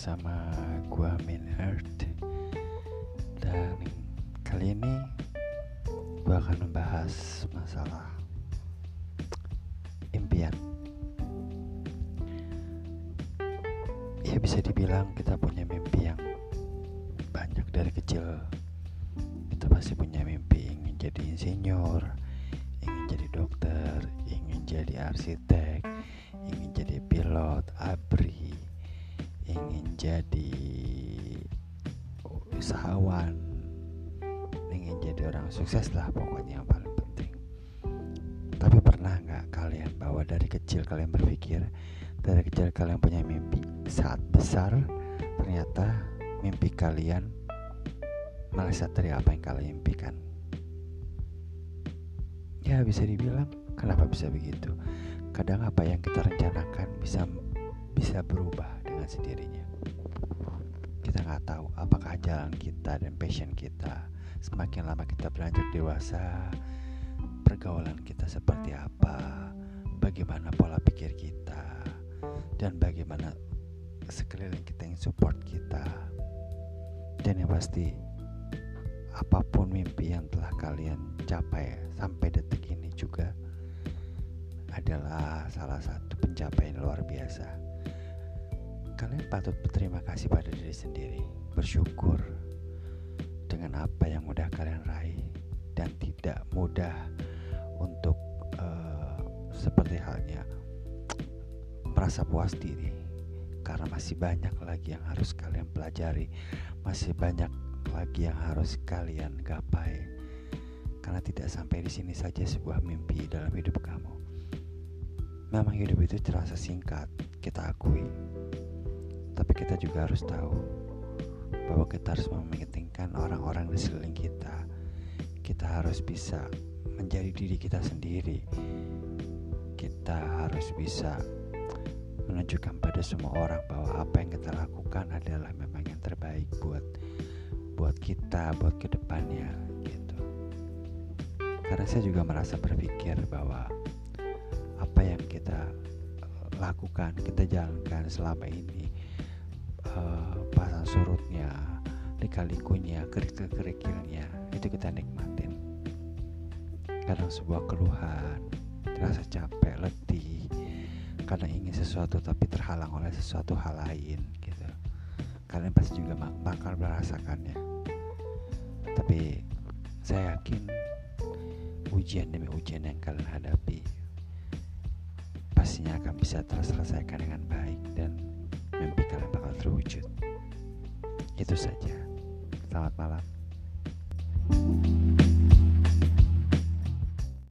bersama gua Min Earth dan kali ini gua akan membahas masalah impian. Ya bisa dibilang kita punya mimpi yang banyak dari kecil. Kita pasti punya mimpi ingin jadi insinyur, ingin jadi dokter, ingin jadi arsitek, pilot, abri, ingin jadi usahawan, ingin jadi orang sukses lah pokoknya yang paling penting. Tapi pernah nggak kalian bahwa dari kecil kalian berpikir, dari kecil kalian punya mimpi, saat besar ternyata mimpi kalian meleset dari apa yang kalian impikan. Ya bisa dibilang kenapa bisa begitu? Kadang apa yang kita rencanakan bisa bisa berubah dengan sendirinya. Kita nggak tahu apakah jalan kita dan passion kita semakin lama kita beranjak dewasa, pergaulan kita seperti apa, bagaimana pola pikir kita, dan bagaimana sekeliling kita yang support kita. Dan yang pasti apa pun mimpi yang telah kalian capai sampai detik ini juga adalah salah satu pencapaian luar biasa. Patut berterima kasih pada diri sendiri, bersyukur dengan apa yang mudah kalian raih dan tidak mudah untuk uh, seperti halnya merasa puas diri karena masih banyak lagi yang harus kalian pelajari, masih banyak lagi yang harus kalian gapai. Karena tidak sampai di sini saja sebuah mimpi dalam hidup kamu. Memang hidup itu terasa singkat, kita akui. Tapi kita juga harus tahu bahwa kita harus mementingkan orang-orang di sekeliling kita. Kita harus bisa menjadi diri kita sendiri. Kita harus bisa menunjukkan pada semua orang bahwa apa yang kita lakukan adalah memang yang terbaik buat buat kita, buat ke depannya gitu. Karena saya juga merasa berpikir bahwa apa yang kita lakukan, kita jalankan selama ini uh, pasang surutnya, lika-likunya, kerikil-kerikilnya itu kita nikmatin. Kadang sebuah keluhan, rasa capek, letih, karena ingin sesuatu tapi terhalang oleh sesuatu hal lain gitu. Kalian pasti juga bakal merasakannya. Tapi saya yakin ujian demi ujian yang kalian hadapi pastinya akan bisa terselesaikan dengan baik dan mimpi kalian bakal terwujud. Itu saja. Selamat malam.